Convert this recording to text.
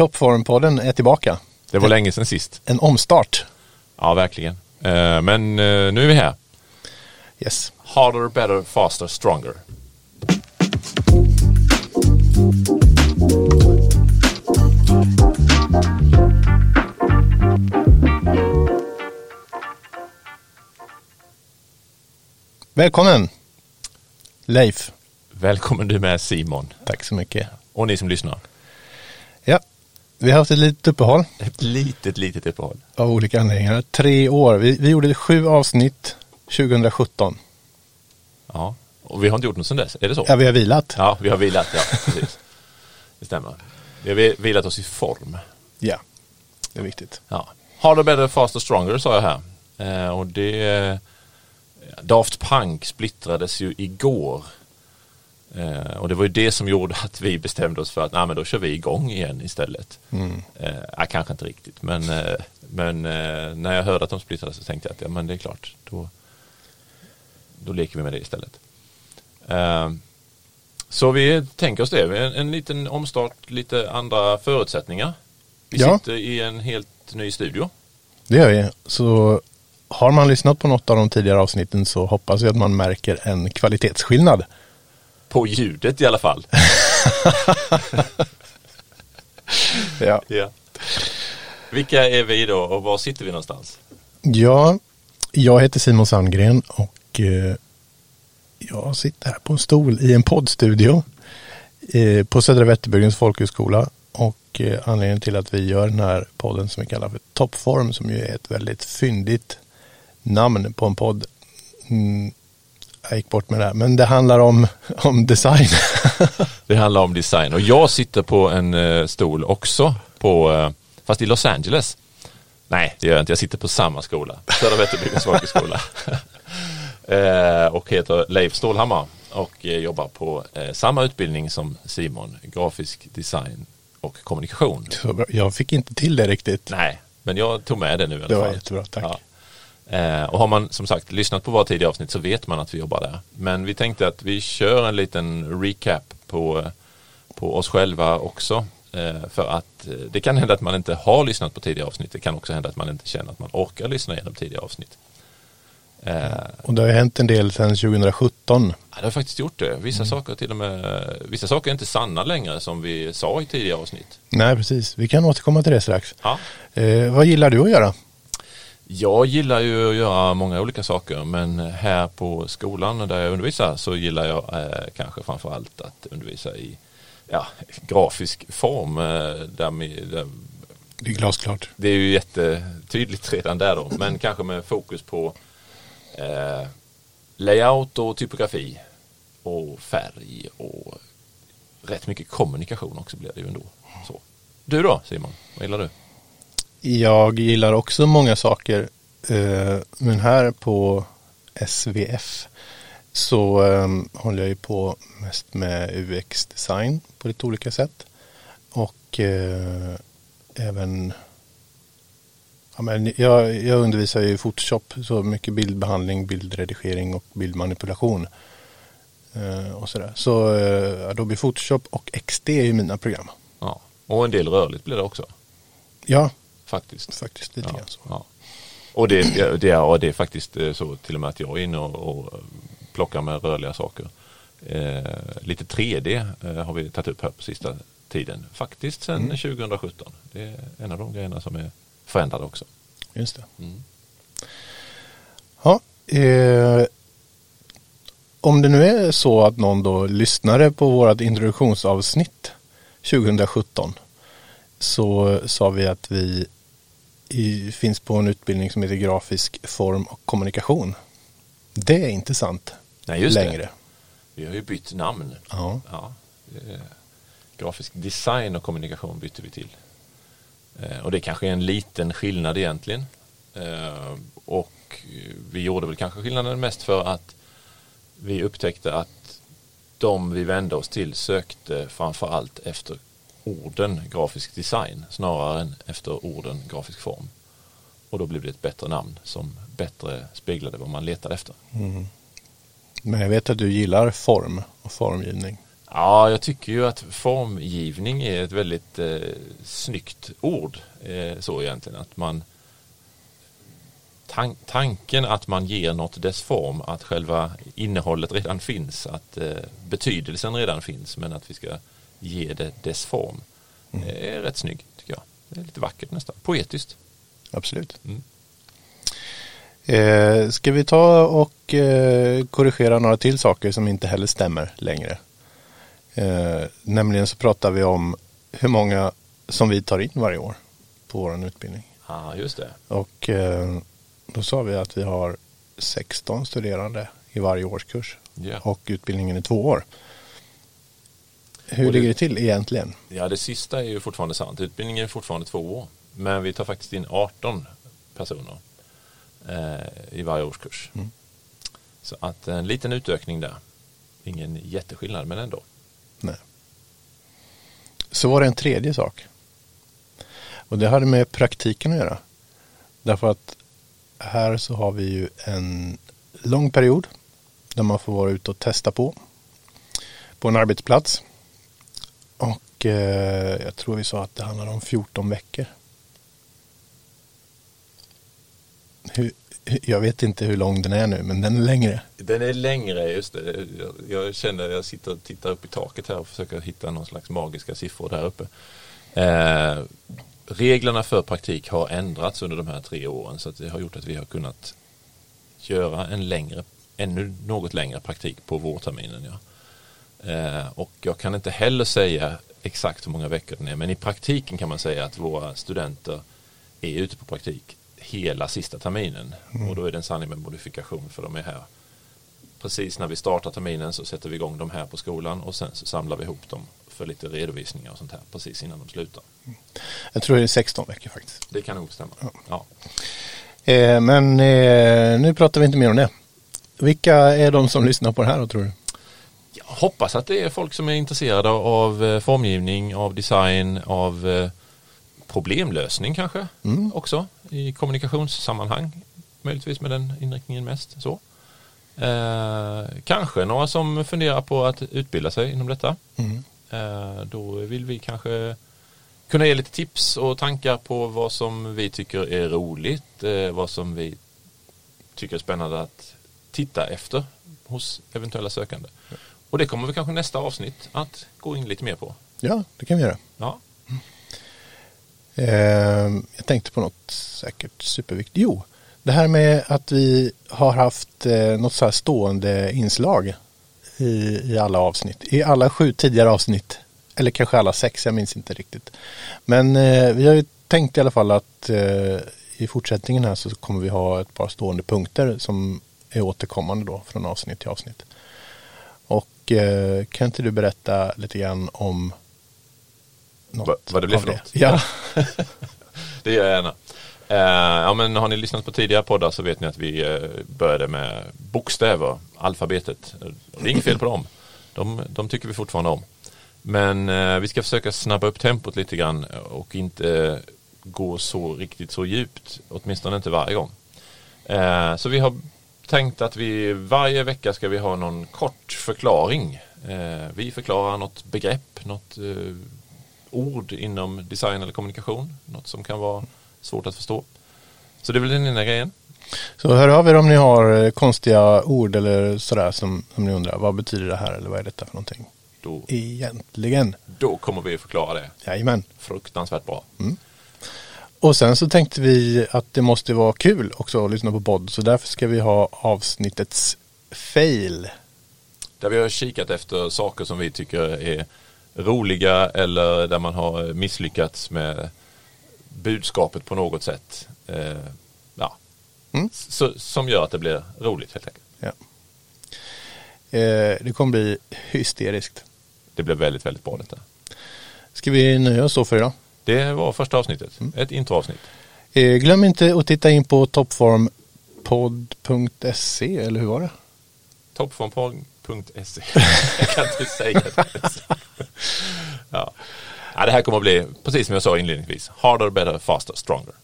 Toppformpodden är tillbaka. Det var länge sedan sist. En omstart. Ja, verkligen. Eh, Men eh, nu är vi här. Yes. Harder, better, faster, stronger. Välkommen Leif. Välkommen du med Simon. Tack så mycket. Och ni som lyssnar. Vi har haft ett litet uppehåll Ett litet, litet uppehåll. av olika anledningar. Tre år. Vi, vi gjorde sju avsnitt 2017. Ja. Och vi har inte gjort något sedan dess. Är det så? Ja, vi har vilat. Ja, vi har vilat. Ja, precis. Det stämmer. Vi har vi- vilat oss i form. Ja, det är viktigt. Ja. Harder, better, faster, stronger sa jag här. Eh, och det... eh, Daft Punk splittrades ju igår. Eh, och det var ju det som gjorde att vi bestämde oss för att nej, men då kör vi igång igen istället. Mm. Eh, kanske inte riktigt, men, eh, men eh, när jag hörde att de splittrades så tänkte jag att ja, men det är klart, då, då leker vi med det istället. Eh, så vi tänker oss det, en, en liten omstart, lite andra förutsättningar. Vi Ja. sitter i en helt ny studio. Det gör vi. Så har man lyssnat på något av de tidigare avsnitten så hoppas vi att man märker en kvalitetsskillnad. På ljudet i alla fall. Ja. Ja. Vilka är vi då och var sitter vi någonstans? Ja, jag heter Simon Sandgren och eh, jag sitter här på en stol i en poddstudio eh, på Södra Vätterbygdens folkhögskola. Och eh, anledningen till att vi gör den här podden som vi kallar för Toppform som ju är ett väldigt fyndigt namn på en podd. Jag gick bort med det här, men det handlar om, om design. Det handlar om design och jag sitter på en eh, stol också på, eh, fast i Los Angeles. Nej, det gör jag inte. Jag sitter på samma skola, Södra Vätterbygdens folkhögskola. eh, och heter Leif Stålhammar och jobbar på samma utbildning som Simon, grafisk design och kommunikation. Jag fick inte till det riktigt. Nej, men jag tog med det nu i alla Det var fall. jättebra, tack. Ja. Eh, och har man som sagt lyssnat på våra tidigare avsnitt så vet man att vi jobbar där. Men vi tänkte att vi kör en liten recap på, eh, på oss själva också. Eh, för att eh, det kan hända att man inte har lyssnat på tidigare avsnitt. Det kan också hända att man inte känner att man orkar lyssna igenom tidigare avsnitt. Eh, Och det har ju hänt en del sedan 2017. Ja, det har faktiskt gjort det. Vissa saker till och med, vissa saker är inte sanna längre som vi sa i tidigare avsnitt. Nej, precis. Vi kan återkomma till det strax. Ja. Eh, vad gillar du att göra? Jag gillar ju att göra många olika saker men här på skolan där jag undervisar så gillar jag eh, kanske framförallt att undervisa i ja, grafisk form. Eh, där, mi- där, Det är glasklart. det är ju jättetydligt redan där då men kanske med fokus på eh, layout och typografi och färg och rätt mycket kommunikation också blir det ju ändå. Så. Du då Simon, vad gillar du? Jag gillar också många saker. eh, Men här på SVF så eh, håller jag ju på mest med UX-design på lite olika sätt. Och eh, även ja, men jag, jag undervisar ju i Photoshop så mycket bildbehandling, bildredigering och bildmanipulation. Eh, och sådär. Så eh, Adobe Photoshop och XD är ju mina program. Ja. Och en del rörligt blir det också Ja, faktiskt. faktiskt lite Ja, grann så. ja. Och det, det, är, och det är faktiskt eh, så till och med att jag är inne och, och plockar med rörliga saker. Eh, lite 3D eh, har vi tagit upp här på sista tiden. Faktiskt sedan 2017. Det är en av de grejerna som är förändrade också. Just det. Mm. Ja, eh, om det nu är så att någon då lyssnade på vårt introduktionsavsnitt 2017 så sa vi att vi i, finns på en utbildning som heter grafisk form och kommunikation. Det är inte sant Nej, just längre. det. Vi har ju bytt namn. Ja. Ja, är- grafisk design och kommunikation bytte vi till. Eh, och det kanske är en liten skillnad egentligen. Eh, och vi gjorde väl kanske skillnaden mest för att vi upptäckte att de vi vände oss till sökte framför allt efter orden grafisk design snarare än efter orden grafisk form. Och då blev det ett bättre namn som bättre speglade vad man letade efter. Mm. Men jag vet att du gillar form och formgivning. Ja, jag tycker ju att formgivning är ett väldigt eh, snyggt ord. Eh, så egentligen att man tan tanken att man ger något dess form, att själva innehållet redan finns, att eh, betydelsen redan finns men att vi ska ge det dess form. Mm. är rätt snygg tycker jag. Det är lite vackert nästan, poetiskt. Absolut. Mm. Eh, ska vi ta och eh, korrigera några till saker som inte heller stämmer längre? Eh, nämligen så pratar vi om hur många som vi tar in varje år på vår utbildning. Ja, ah, just det. Och eh, då sa vi att vi har 16 studerande i varje årskurs. Yeah. Och utbildningen är två år. Hur det, ligger det till egentligen? Ja, det sista är ju fortfarande sant. Utbildningen är fortfarande två år. Men vi tar faktiskt in 18 personer eh, i varje årskurs. Mm. Så att en liten utökning där. Ingen jätteskillnad, men ändå. Nej. Så var det en tredje sak. Och det hade med praktiken att göra. Därför att här så har vi ju en lång period där man får vara ute och testa på. På en arbetsplats. Och eh, jag tror vi sa att det handlar om 14 veckor. Hur, jag vet inte hur lång den är nu, men den är längre. Den är längre, just det. Jag, jag känner, jag sitter och tittar upp i taket här och försöker hitta någon slags magiska siffror där uppe. Eh, reglerna för praktik har ändrats under de här tre åren så det har gjort att vi har kunnat göra en längre, ännu något längre praktik på vårterminen. Ja. Eh, och jag kan inte heller säga exakt hur många veckor den är men i praktiken kan man säga att våra studenter är ute på praktik hela sista terminen mm. och då är det en sanning med modifikation för de är här precis när vi startar terminen så sätter vi igång dem här på skolan och sen så samlar vi ihop dem för lite redovisningar och sånt här precis innan de slutar. Jag tror det är 16 veckor faktiskt. Det kan nog stämma. Ja. ja. Eh, men eh, nu pratar vi inte mer om det. Vilka är de som lyssnar på det här då tror du? Jag hoppas att det är folk som är intresserade av eh, formgivning, av design, av eh, problemlösning kanske mm. också i kommunikationssammanhang. Möjligtvis med den inriktningen mest. så. Eh, kanske några som funderar på att utbilda sig inom detta. Mm. Eh, då vill vi kanske kunna ge lite tips och tankar på vad som vi tycker är roligt, eh, vad som vi tycker är spännande att titta efter hos eventuella sökande. Och det kommer vi kanske nästa avsnitt att gå in lite mer på. Ja, det kan vi göra. Ja. Mm. jag tänkte på något säkert superviktigt. Jo, det här med att vi har haft något så här stående inslag i, i alla avsnitt. I alla sju tidigare avsnitt. Eller kanske alla sex, jag minns inte riktigt. Men eh, vi har ju tänkt i alla fall att eh, i fortsättningen här så kommer vi ha ett par stående punkter som är återkommande då från avsnitt till avsnitt. Eh, kan inte du berätta lite grann om något Va, vad det blir för det? något? Ja. det gör jag gärna. Uh, ja, men har ni lyssnat på tidigare poddar så vet ni att vi uh, började med bokstäver, alfabetet. Det är inget fel på dem. De, de tycker vi fortfarande om. Men uh, vi ska försöka snabba upp tempot lite grann och inte gå så riktigt så djupt. Åtminstone inte varje gång. så vi har tänkt att vi varje vecka ska vi ha någon kort förklaring. vi förklarar något begrepp, något ord inom design eller kommunikation. Något som kan vara svårt att förstå. Så det är väl den ena grejen. Så hör av er om ni har eh, konstiga ord eller sådär som, som ni undrar. Vad betyder det här eller vad är detta för någonting? Då, Egentligen. Då kommer vi förklara det. Jajamän. Fruktansvärt bra. Mm. Och sen så tänkte vi att det måste vara kul också att lyssna på podd. Så därför ska vi ha avsnittets fail. Där vi har kikat efter saker som vi tycker är roliga eller där man har misslyckats med budskapet på något sätt. Eh, ja. Mm. Så, som gör att det blir roligt helt enkelt. Ja. Eh, det kommer bli hysteriskt. Det blir väldigt, väldigt bra detta. Ska vi nöja oss så för idag? Det var första avsnittet, mm. ett introavsnitt. Eh, glöm inte att titta in på toppformpod.se eller hur var det? Toppformpod.se Jag kan inte säga det. ja. Ja, det här kommer att bli, precis som jag sa inledningsvis, harder, better, faster, stronger.